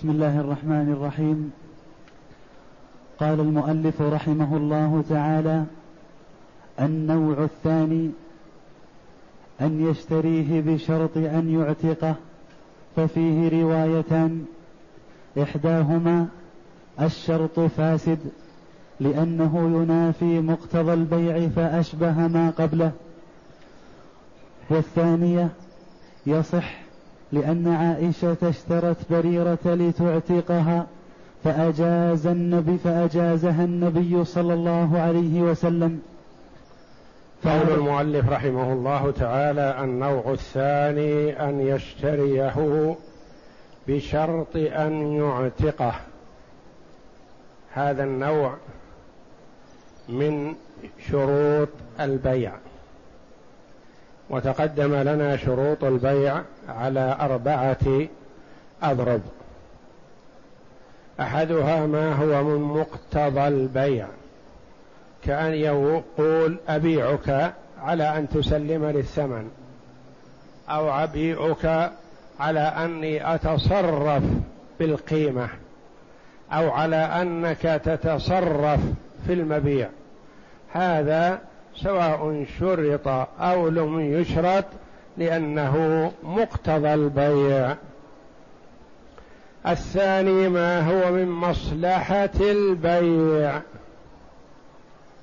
بسم الله الرحمن الرحيم. قال المؤلف رحمه الله تعالى النوع الثاني أن يشتريه بشرط أن يعتقه ففيه روايتان إحداهما الشرط فاسد لأنه ينافي مقتضى البيع فأشبه ما قبله والثانية يصح لأن عائشة اشترت بريرة لتعتقها فأجاز النبي فأجازها النبي صلى الله عليه وسلم. قول المؤلف رحمه الله تعالى النوع الثاني أن يشتريه بشرط أن يعتقه. هذا النوع من شروط البيع. وتقدم لنا شروط البيع على أربعة أضرب. أحدها ما هو من مقتضى البيع كأن يقول أبيعك على أن تسلم للثمن أو أبيعك على أني أتصرف بالقيمة أو على أنك تتصرف في المبيع. هذا سواء شرط أو لم يشرط لأنه مقتضى البيع. الثاني ما هو من مصلحة البيع.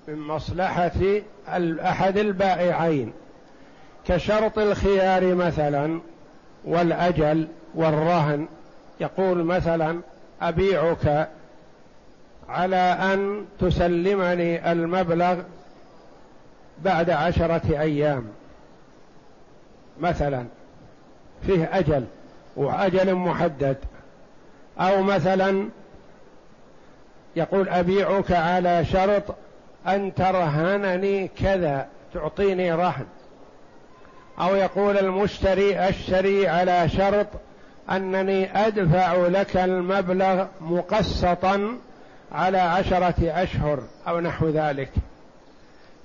من مصلحة أحد البائعين. كشرط الخيار مثلا والأجل والرهن. يقول مثلا أبيعك على أن تسلمني المبلغ بعد عشرة أيام. مثلا فيه أجل وأجل محدد. أو مثلا يقول أبيعك على شرط أن ترهنني كذا تعطيني رهن. أو يقول المشتري أشتري على شرط أنني أدفع لك المبلغ مقسطا على عشرة أشهر أو نحو ذلك.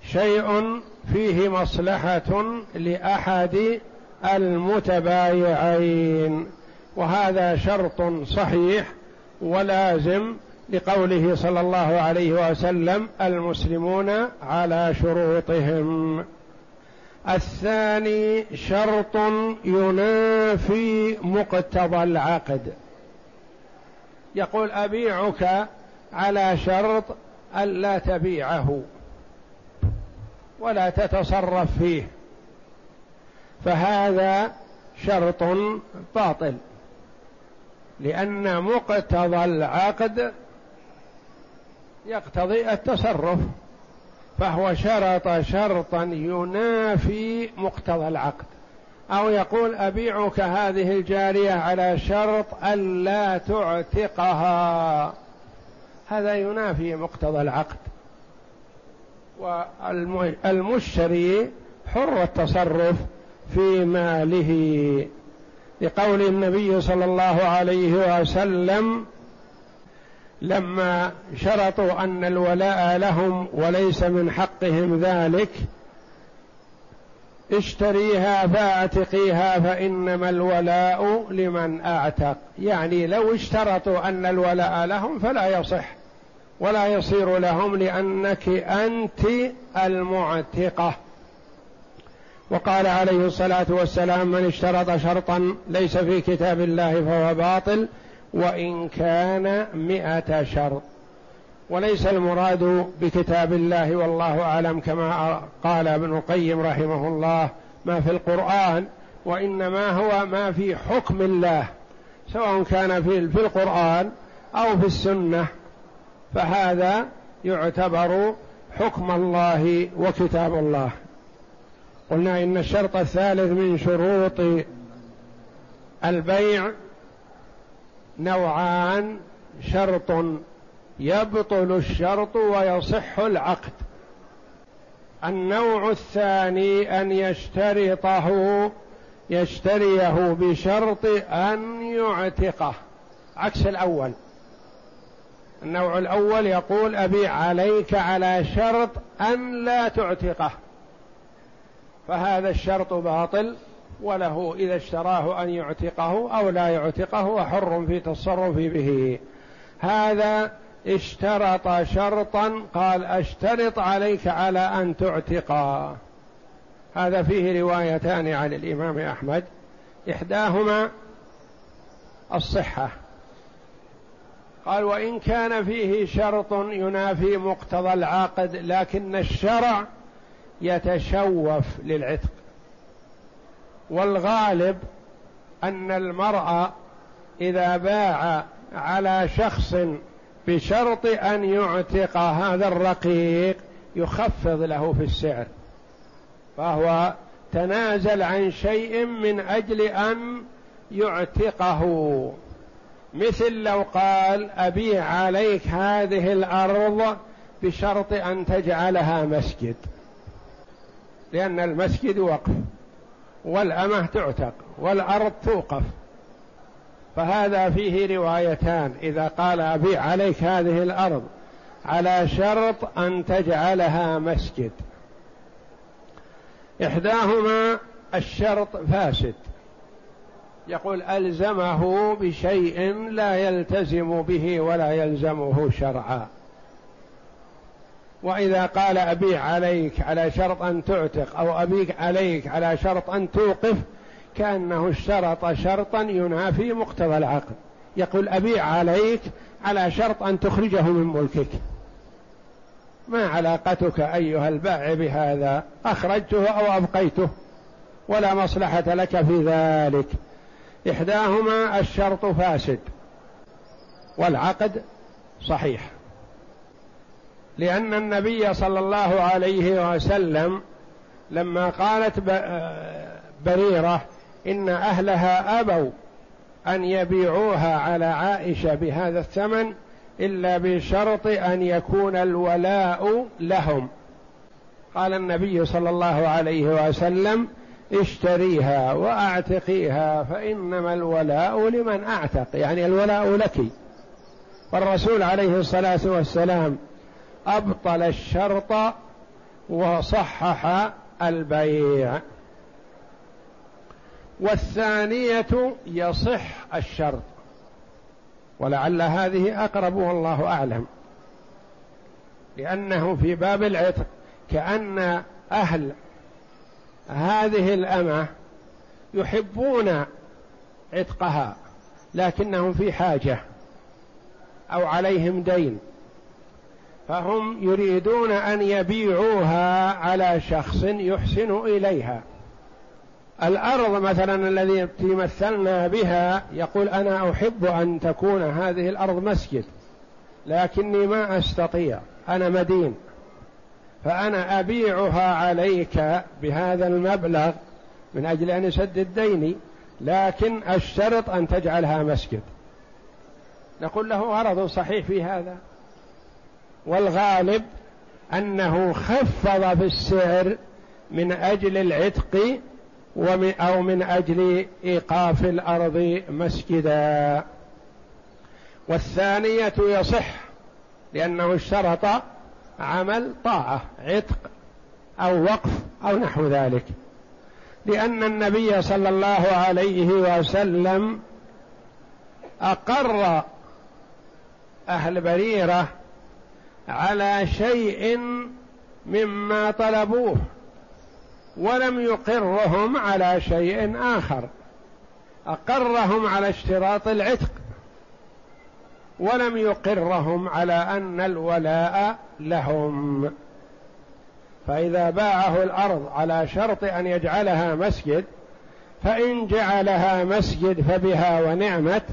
شيء فيه مصلحة لأحد المتبايعين وهذا شرط صحيح ولازم لقوله صلى الله عليه وسلم المسلمون على شروطهم. الثاني شرط ينافي مقتضى العقد. يقول أبيعك على شرط الا تبيعه. ولا تتصرف فيه. فهذا شرط باطل. لأن مقتضى العقد يقتضي التصرف. فهو شرط شرطا ينافي مقتضى العقد. أو يقول أبيعك هذه الجارية على شرط ألا تعتقها. هذا ينافي مقتضى العقد. والمشتري حر التصرف في ماله. لقول النبي صلى الله عليه وسلم لما شرطوا أن الولاء لهم وليس من حقهم ذلك اشتريها فاعتقيها فإنما الولاء لمن أعتق. يعني لو اشترطوا أن الولاء لهم فلا يصح. ولا يصير لهم لأنك أنت المعتقة. وقال عليه الصلاة والسلام من اشترط شرطا ليس في كتاب الله فهو باطل وإن كان مائه شرط. وليس المراد بكتاب الله والله أعلم كما قال ابن القيم رحمه الله ما في القرآن وإنما هو ما في حكم الله سواء كان في القرآن أو في السنة. فهذا يعتبر حكم الله وكتاب الله. قلنا إن الشرط الثالث من شروط البيع نوعان. شرط يبطل الشرط ويصح العقد. النوع الثاني أن يشترطه يشتريه بشرط أن يعتقه. عكس الأول. النوع الأول يقول أبيع عليك على شرط أن لا تعتقه. فهذا الشرط باطل وله إذا اشتراه أن يعتقه أو لا يعتقه وحر في تصرف به. هذا اشترط شرطا قال أشترط عليك على أن تعتقا هذا فيه روايتان عن الإمام أحمد. إحداهما الصحة. قال وإن كان فيه شرط ينافي مقتضى العقد لكن الشرع يتشوف للعتق. والغالب أن المرأة إذا باع على شخص بشرط أن يعتق هذا الرقيق يخفض له في السعر. فهو تنازل عن شيء من أجل أن يعتقه. مثل لو قال أبيع عليك هذه الأرض بشرط أن تجعلها مسجد. لأن المسجد وقف والأمة تعتق والأرض توقف. فهذا فيه روايتان. إذا قال أبيع عليك هذه الأرض على شرط أن تجعلها مسجد. إحداهما الشرط فاسد. يقول ألزمه بشيء لا يلتزم به ولا يلزمه شرعا. وإذا قال أبيع عليك على شرط أن تعتق أو أبيع عليك على شرط أن توقف كأنه اشترط شرطا ينافي مقتضى العقد يقول أبيع عليك على شرط أن تخرجه من ملكك. ما علاقتك أيها البائع بهذا؟ أخرجته أو أبقيته. ولا مصلحة لك في ذلك. إحداهما الشرط فاسد والعقد صحيح لأن النبي صلى الله عليه وسلم لما قالت بريرة إن أهلها أبوا أن يبيعوها على عائشة بهذا الثمن إلا بشرط أن يكون الولاء لهم. قال النبي صلى الله عليه وسلم اشتريها وأعتقيها فإنما الولاء لمن أعتق يعني الولاء لك. والرسول عليه الصلاة والسلام أبطل الشرط وصحح البيع. والثانية يصح الشرط ولعل هذه أقرب والله أعلم. لأنه في باب العتق كأن أهل هذه الأمة يحبون عتقها لكنهم في حاجة أو عليهم دين. فهم يريدون أن يبيعوها على شخص يحسن إليها. الأرض مثلا الذي مثلنا بها يقول أنا أحب أن تكون هذه الأرض مسجد لكني ما أستطيع أنا مدين. فأنا أبيعها عليك بهذا المبلغ من أجل أن يسدد ديني لكن اشترط أن تجعلها مسجد. نقول له غرض صحيح في هذا. والغالب أنه خفض في السعر من أجل العتق أو من أجل إيقاف الأرض مسجدا. والثانية يصح لأنه اشترط عمل طاعة عتق أو وقف أو نحو ذلك. لأن النبي صلى الله عليه وسلم أقر أهل بريرة على شيء مما طلبوه ولم يقرهم على شيء آخر. أقرهم على اشتراط العتق. ولم يقرهم على أن الولاء لهم. فإذا باعه الأرض على شرط أن يجعلها مسجد فإن جعلها مسجد فبها ونعمت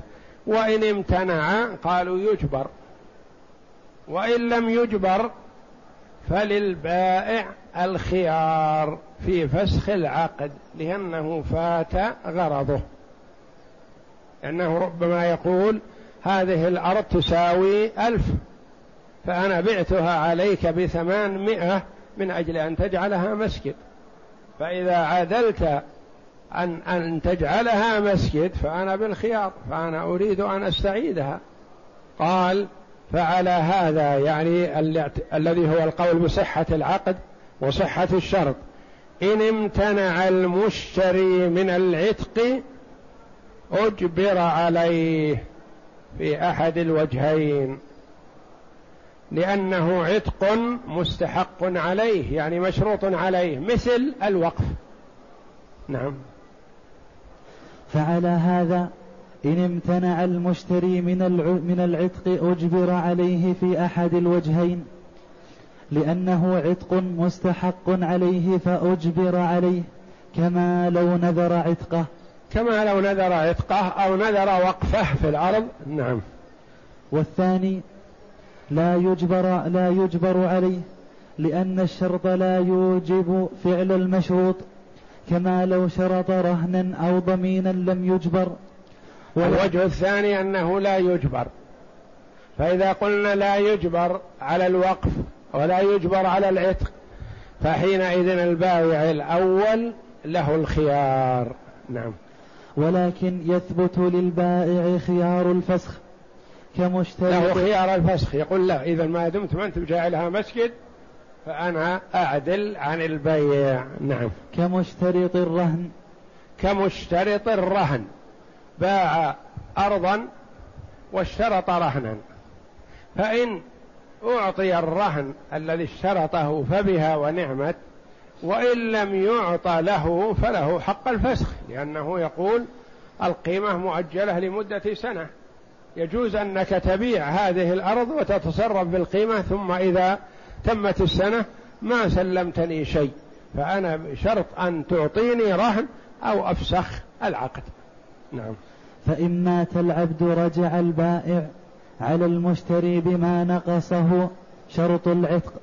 وإن امتنع قالوا يجبر. وإن لم يجبر فللبائع الخيار في فسخ العقد لأنه فات غرضه. لأنه ربما يقول هذه الأرض تساوي ألف فأنا بعتها عليك بثمانمائة من أجل أن تجعلها مسجد. فإذا عدلت أن أن تجعلها مسجد فأنا بالخيار فأنا أريد أن أستعيدها. قال فعلى هذا يعني الذي هو القول بصحة العقد وصحة الشرط. إن امتنع المشتري من العتق أجبر عليه. في أحد الوجهين لأنه عتق مستحق عليه يعني مشروط عليه مثل الوقف. نعم. فعلى هذا إن امتنع المشتري من من العتق أجبر عليه في أحد الوجهين لأنه عتق مستحق عليه فأجبر عليه كما لو نذر عتقه. كما لو نذر عتقه أو نذر وقفه في الأرض. نعم. والثاني لا يجبر لا يجبر عليه لأن الشرط لا يوجب فعل المشروط كما لو شرط رهنا أو ضمينا لم يجبر. والوجه الثاني أنه لا يجبر. فإذا قلنا لا يجبر على الوقف ولا يجبر على العتق فحينئذ البائع الأول له الخيار. نعم. ولكن يثبت للبائع خيار الفسخ كمشتري له خيار الفسخ. يقول لا إذا ما دمت ما أنت جاعلها مسجد فأنا أعدل عن البيع. نعم. كمشترط الرهن كمشترط الرهن باع أرضا واشترط رهنا. فإن أعطي الرهن الذي اشترطه فبها ونعمت وإن لم يعطى له فله حق الفسخ لأنه يقول القيمة مؤجلة لمدة سنة. يجوز أنك تبيع هذه الأرض وتتصرف بالقيمة ثم إذا تمت السنة ما سلمتني شيء فأنا شرط أن تعطيني رهن أو أفسخ العقد. نعم. فإن مات العبد رجع البائع على المشتري بما نقصه شرط العتق.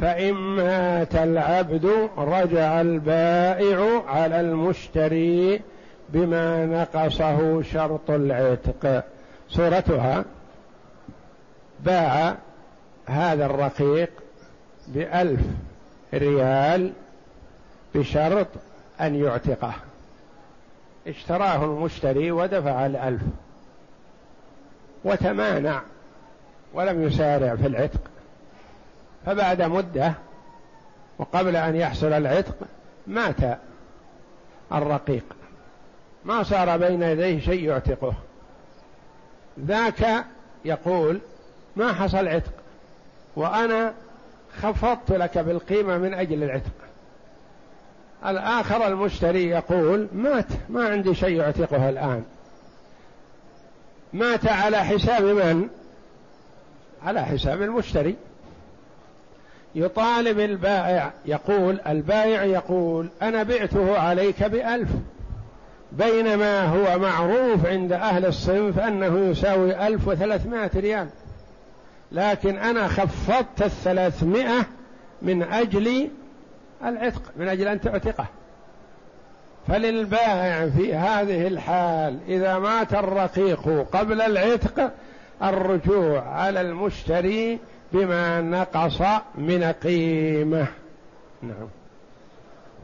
فإن مات العبد رجع البائع على المشتري بما نقصه شرط العتق. صورتها باع هذا الرقيق بألف ريال بشرط أن يعتقه. اشتراه المشتري ودفع الألف وتمانع ولم يسارع في العتق. فبعد مدة وقبل أن يحصل العتق مات الرقيق. ما صار بين يديه شيء يعتقه. ذاك يقول ما حصل عتق وأنا خفضت لك بالقيمة من أجل العتق. الآخر المشتري يقول مات ما عندي شيء يعتقه الآن. مات على حساب من؟ على حساب المشتري. يطالب البائع يقول البائع يقول أنا بعته عليك بألف. بينما هو معروف عند أهل الصنف أنه يساوي ألف وثلاثمائة ريال. لكن أنا خفضت الثلاثمائة من أجل العتق من أجل أن تعتقه. فللبائع في هذه الحال إذا مات الرقيق قبل العتق الرجوع على المشتري بما نقص من قيمة. نعم.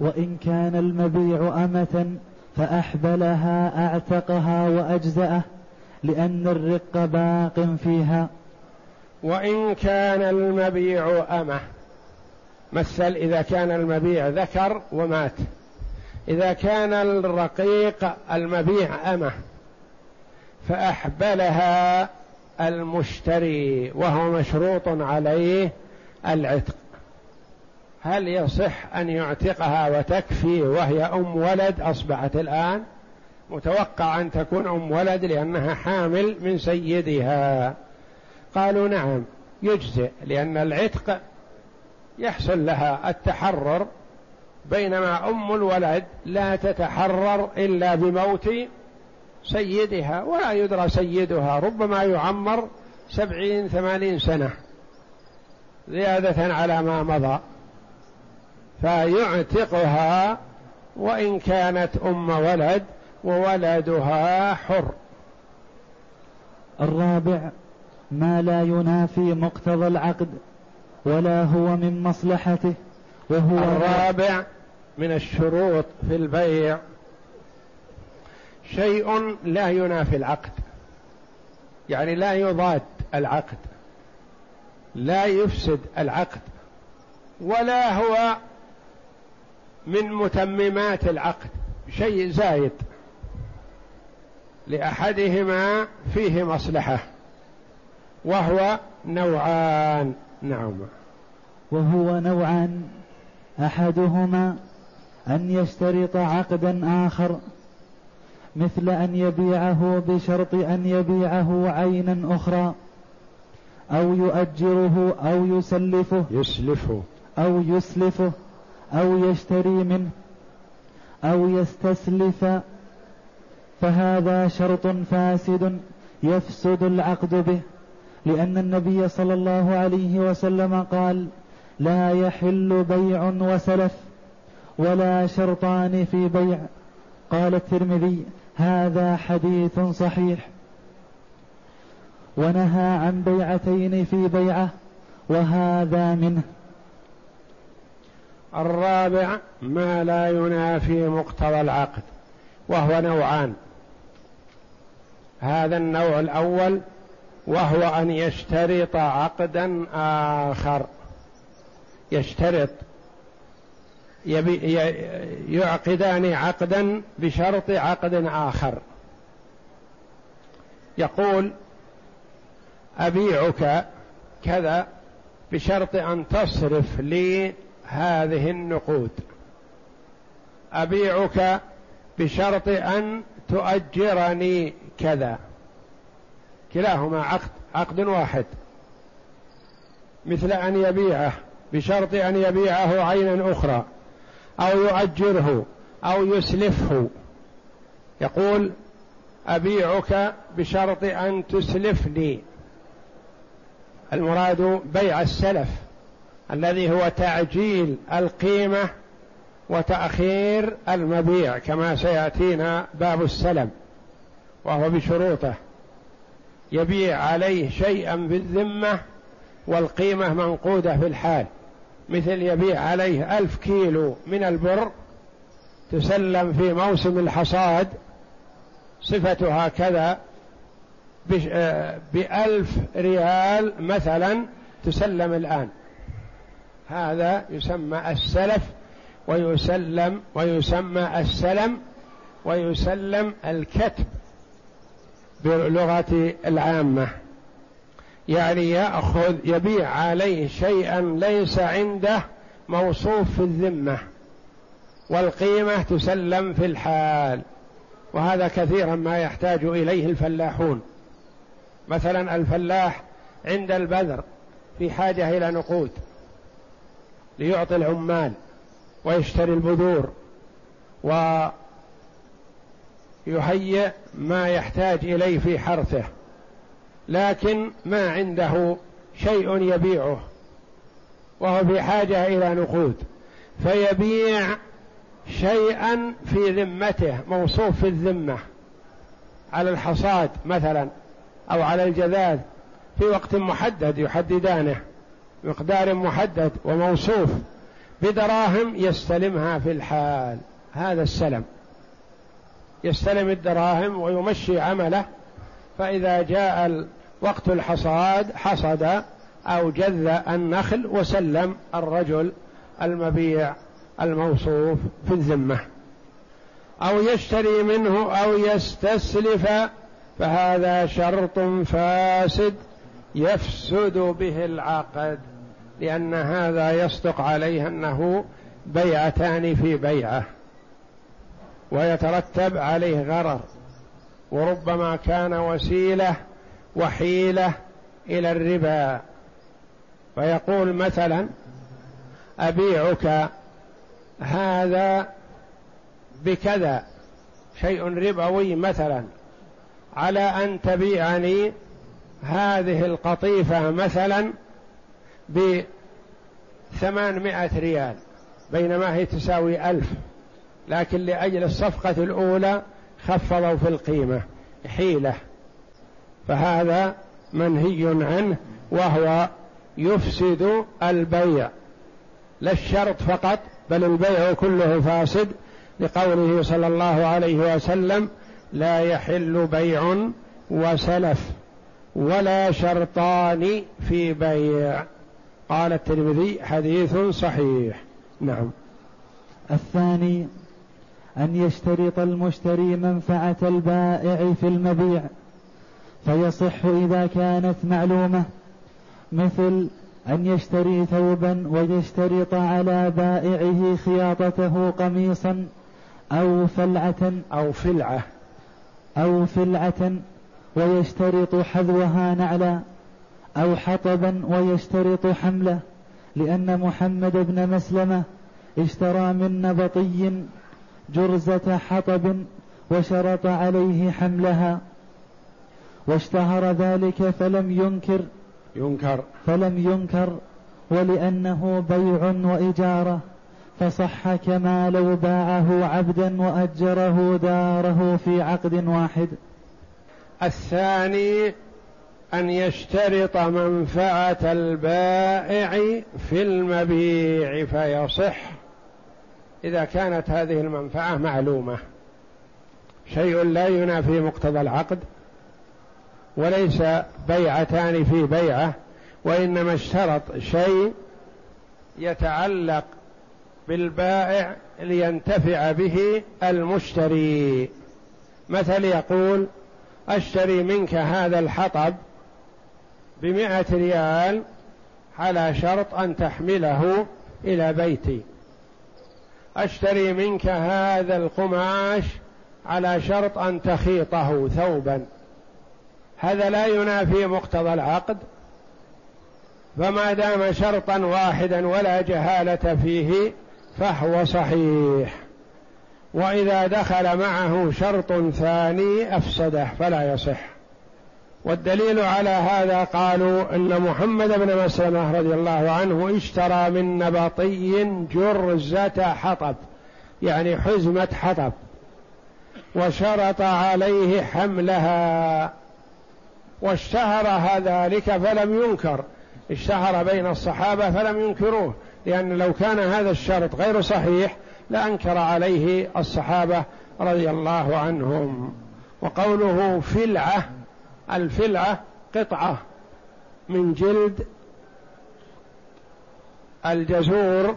وإن كان المبيع أمة فأحبلها أعتقها وأجزأه لأن الرق باق فيها. وإن كان المبيع أمة مثل إذا كان المبيع ذكر ومات. إذا كان الرقيق المبيع أمة فأحبلها المشتري وهو مشروط عليه العتق. هل يصح أن يعتقها وتكفي وهي أم ولد؟ أصبحت الآن متوقع أن تكون أم ولد لأنها حامل من سيدها. قالوا نعم يجزئ لأن العتق يحصل لها التحرر بينما أم الولد لا تتحرر إلا بموت سيدها ولا يدرى سيدها ربما يعمر سبعين ثمانين سنة زيادة على ما مضى. فيعتقها وإن كانت أم ولد وولدها حر. الرابع ما لا ينافي مقتضى العقد ولا هو من مصلحته وهو الرابع من الشروط في البيع. شيء لا ينافي العقد. يعني لا يضاد العقد. لا يفسد العقد. ولا هو من متممات العقد. شيء زايد. لأحدهما فيه مصلحة. وهو نوعان. نعم. وهو نوعان. أحدهما أن يشترط عقدا آخر. مثل أن يبيعه بشرط أن يبيعه عينا أخرى أو يؤجره أو يسلفه يسلفه. أو يسلفه أو يشتري منه أو يستسلف. فهذا شرط فاسد يفسد العقد به لأن النبي صلى الله عليه وسلم قال لا يحل بيع وسلف ولا شرطان في بيع. قال الترمذي هذا حديث صحيح. ونهى عن بيعتين في بيعة وهذا منه. الرابع ما لا ينافي مقتضى العقد وهو نوعان. هذا النوع الأول وهو أن يشترط عقدا آخر. يشترط يعقدان عقدا بشرط عقد آخر. يقول أبيعك كذا بشرط أن تصرف لي هذه النقود. أبيعك بشرط أن تؤجرني كذا. كلاهما عقد عقد واحد. مثل أن يبيعه بشرط أن يبيعه عينا أخرى. أو يؤجره أو يسلفه. يقول أبيعك بشرط أن تسلف لي. المراد بيع السلف الذي هو تعجيل القيمة وتأخير المبيع كما سيأتينا باب السلم وهو بشروطه. يبيع عليه شيئا بالذمة والقيمة منقودة في الحال. مثل يبيع عليه ألف كيلو من البر تسلم في موسم الحصاد صفتها كذا آه، بألف ريال مثلا تسلم الآن. هذا يسمى السلف ويسلم ويسمى السلم ويسلم الكتب بلغة العامة. يعني يأخذ يبيع عليه شيئا ليس عنده موصوف في الذمة والقيمة تسلم في الحال وهذا كثيرا ما يحتاج إليه الفلاحون. مثلا الفلاح عند البذر في حاجة إلى نقود ليعطي العمال ويشتري البذور ويهيئ ما يحتاج إليه في حرثه. لكن ما عنده شيء يبيعه وهو في حاجة إلى نقود فيبيع شيئا في ذمته موصوف في الذمة على الحصاد مثلا أو على الجذاذ في وقت محدد يحددانه مقدار محدد وموصوف بدراهم يستلمها في الحال. هذا السلم. يستلم الدراهم ويمشي عمله فإذا جاء وقت الحصاد حصد أو جذ النخل وسلم الرجل المبيع الموصوف في الذمة. أو يشتري منه أو يستسلف فهذا شرط فاسد يفسد به العقد لأن هذا يصدق عليه أنه بيعتان في بيعة ويترتب عليه غرر وربما كان وسيلة وحيلة إلى الربا. فيقول مثلا أبيعك هذا بكذا شيء ربوي مثلا على أن تبيعني هذه القطيفة مثلا بثمانمائة ريال بينما هي تساوي ألف. لكن لأجل الصفقة الأولى خفضوا في القيمة حيلة. فهذا منهي عنه وهو يفسد البيع. لا الشرط فقط بل البيع كله فاسد. لقوله صلى الله عليه وسلم لا يحل بيع وسلف ولا شرطان في بيع قال الترمذي حديث صحيح نعم. الثاني أن يشترط المشتري منفعة البائع في المبيع فيصح إذا كانت معلومة مثل أن يشتري ثوبا ويشترط على بائعه خياطته قميصا أو فلعة أو فلعة. أو فلعة ويشترط حذوها نعلا أو حطبا ويشترط حمله لأن محمد بن مسلمة اشترى من نبطي جرزة حطب وشرط عليه حملها. واشتهر ذلك فلم ينكر ينكر. فلم ينكر ولأنه بيع وإجارة فصح كما لو باعه عبدا وأجره داره في عقد واحد. الثاني أن يشترط منفعة البائع في المبيع فيصح. إذا كانت هذه المنفعة معلومة شيء لا ينافي مقتضى العقد. وليس بيعتان في بيعة وإنما اشترط شيء يتعلق بالبائع لينتفع به المشتري. مثل يقول أشتري منك هذا الحطب بمئة ريال على شرط أن تحمله إلى بيتي. أشتري منك هذا القماش على شرط أن تخيطه ثوبا. هذا لا ينافي مقتضى العقد فما دام شرطا واحدا ولا جهالة فيه فهو صحيح. وإذا دخل معه شرط ثاني أفسده فلا يصح. والدليل على هذا قالوا إن محمد بن مسلمة رضي الله عنه اشترى من نبطي جرزة حطب يعني حزمة حطب وشرط عليه حملها. واشتهر ذلك فلم ينكر. اشتهر بين الصحابة فلم ينكروه لأن لو كان هذا الشرط غير صحيح لأنكر عليه الصحابة رضي الله عنهم. وقوله فلعة الفلعة قطعة من جلد الجزور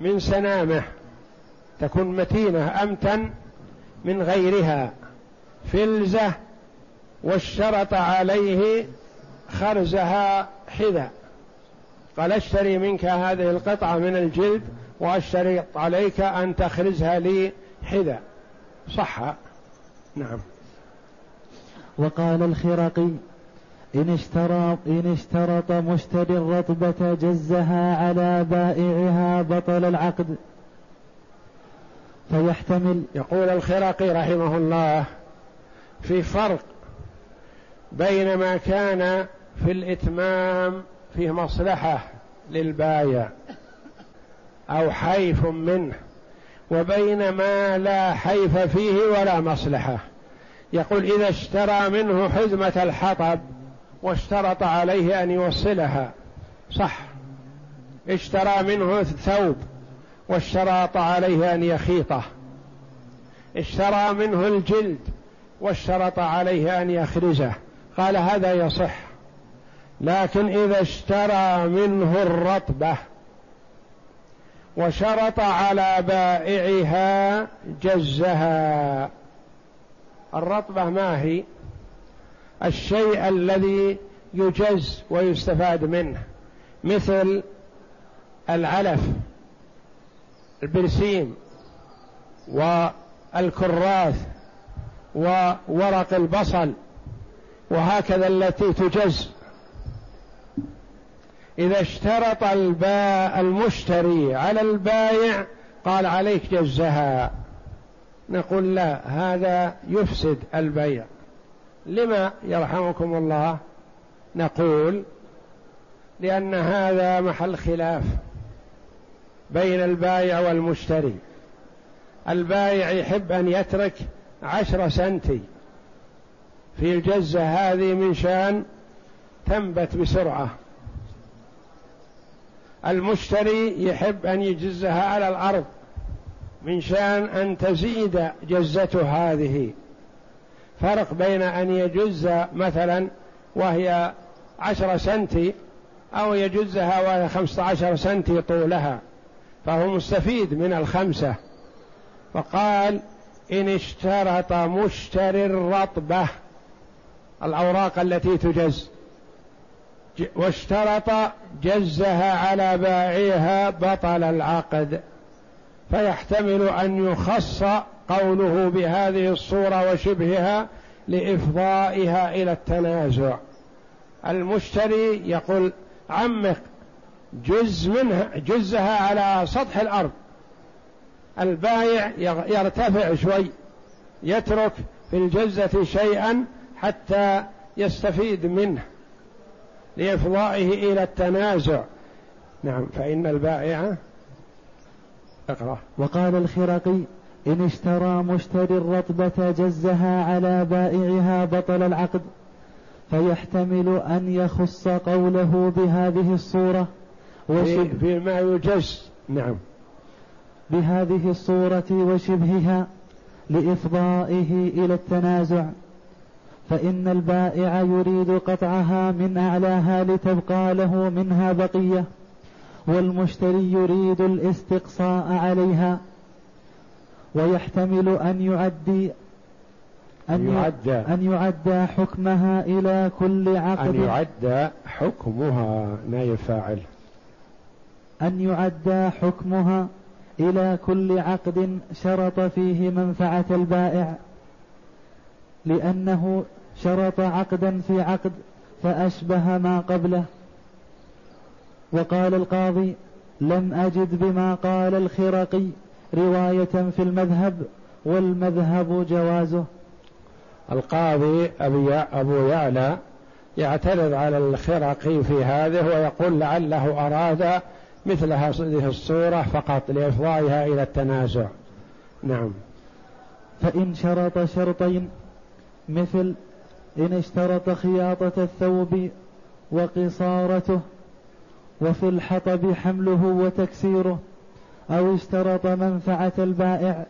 من سنامة تكون متينة أمتن من غيرها. فلزة واشترط عليه خرزها حذا قال اشتري منك هذه القطعة من الجلد واشترط عليك أن تخرزها لي حذا صح؟ نعم. وقال الخرقي إن اشترى إن اشترط مشتري الرطبة جزها على بائعها بطل العقد. فيحتمل يقول الخرقي رحمه الله في فرق بين ما كان في الإتمام فيه مصلحة للبايع أو حيف منه وبين ما لا حيف فيه ولا مصلحة. يقول إذا اشترى منه حزمة الحطب واشترط عليه أن يوصلها صح. اشترى منه ثوب واشترط عليه أن يخيطه. اشترى منه الجلد واشترط عليه أن يخرجه. قال هذا يصح. لكن إذا اشترى منه الرطبة وشرط على بائعها جزها. الرطبة ما هي؟ الشيء الذي يجز ويستفاد منه. مثل العلف البرسيم والكراث وورق البصل. وهكذا التي تجز. إذا اشترط الباء المشتري على البايع قال عليك جزها. نقول لا هذا يفسد البيع. لما يرحمكم الله؟ نقول لأن هذا محل خلاف بين البايع والمشتري. البايع يحب أن يترك عشر سنتي. في الجزة هذه من شان تنبت بسرعة. المشتري يحب أن يجزها على الأرض من شان أن تزيد جزته هذه. فرق بين أن يجز مثلا وهي عشر سنتي أو يجزها وهي خمسة عشر سنتي طولها فهو مستفيد من الخمسة. فقال إن اشترط مشتري الرطبة. الأوراق التي تجز. واشترط جزها على بائعها بطل العقد. فيحتمل أن يخص قوله بهذه الصورة وشبهها لإفضائها إلى التنازع. المشتري يقول عمق جز منها جزها على سطح الأرض. البايع يرتفع شوي يترك في الجزة شيئا حتى يستفيد منه لإفضائه إلى التنازع. نعم فإن البائع اقرأ. وقال الخرقي إن اشترى مشتري الرطبة جزها على بائعها بطل العقد فيحتمل أن يخص قوله بهذه الصورة. بما يجز. نعم. بهذه الصورة وشبهها لإفضائه إلى التنازع. فإن البائع يريد قطعها من أعلاها لتبقى له منها بقية والمشتري يريد الاستقصاء عليها ويحتمل أن يعدي أن يعدى أن يعدى حكمها إلى كل عقد. أن يعدى حكمها نائب فاعل أن يعدى حكمها إلى كل عقد شرط فيه منفعة البائع لأنه شرط عقدا في عقد فأشبه ما قبله. وقال القاضي لم أجد بما قال الخرقي رواية في المذهب والمذهب جوازه. القاضي أبو يعلى يعترض على الخرقي في هذه ويقول لعله أراد مثل هذه الصورة فقط لإفضائها إلى التنازع. نعم. فإن شرط شرطين مثل إن اشترط خياطة الثوب وقصارته وفي الحطب حمله وتكسيره أو اشترط منفعة البائع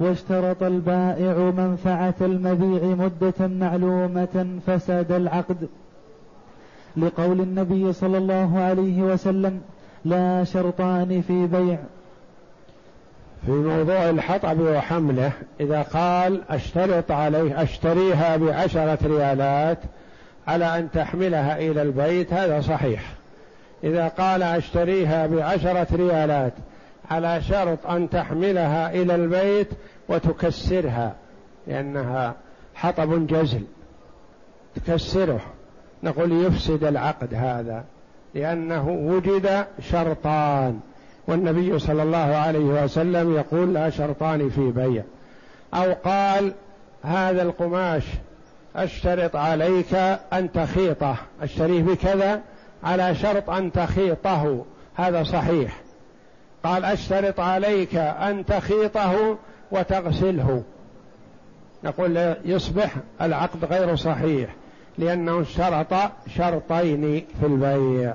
واشترط البائع منفعة المبيع مدة معلومة فساد العقد. لقول النبي صلى الله عليه وسلم لا شرطان في بيع. في موضوع الحطب وحمله إذا قال أشترط عليه أشتريها بعشرة ريالات على أن تحملها إلى البيت هذا صحيح. إذا قال أشتريها بعشرة ريالات على شرط أن تحملها إلى البيت وتكسرها لأنها حطب جزل. تكسره. نقول يفسد العقد هذا لأنه وجد شرطان. والنبي صلى الله عليه وسلم يقول لا شرطان في بيع. أو قال هذا القماش أشترط عليك أن تخيطه. أشتريه بكذا على شرط أن تخيطه. هذا صحيح. قال أشترط عليك أن تخيطه وتغسله. نقول يصبح العقد غير صحيح لأنه اشترط شرطين في البيع.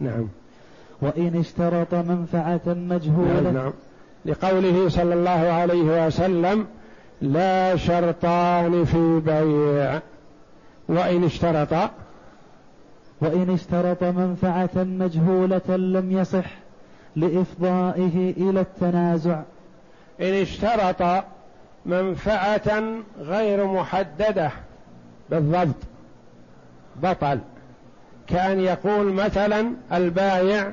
نعم. وإن اشترط منفعة مجهولة. نعم, نعم لقوله صلى الله عليه وسلم لا شرطان في بيع. وإن اشترط. وإن اشترط منفعة مجهولة لم يصح لإفضائه إلى التنازع. إن اشترط منفعة غير محددة بالضبط بطل. كأن يقول مثلا البايع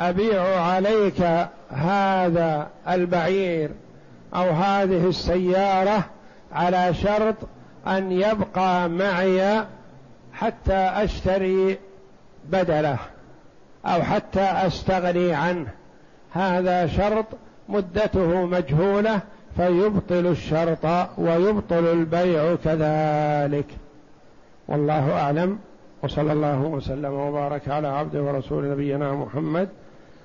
أبيع عليك هذا البعير أو هذه السيارة على شرط أن يبقى معي حتى أشتري بدله أو حتى أستغني عنه. هذا شرط مدته مجهولة فيبطل الشرط ويبطل البيع كذلك. والله أعلم. وصلى الله وسلم وبارك على عبده ورسول نبينا محمد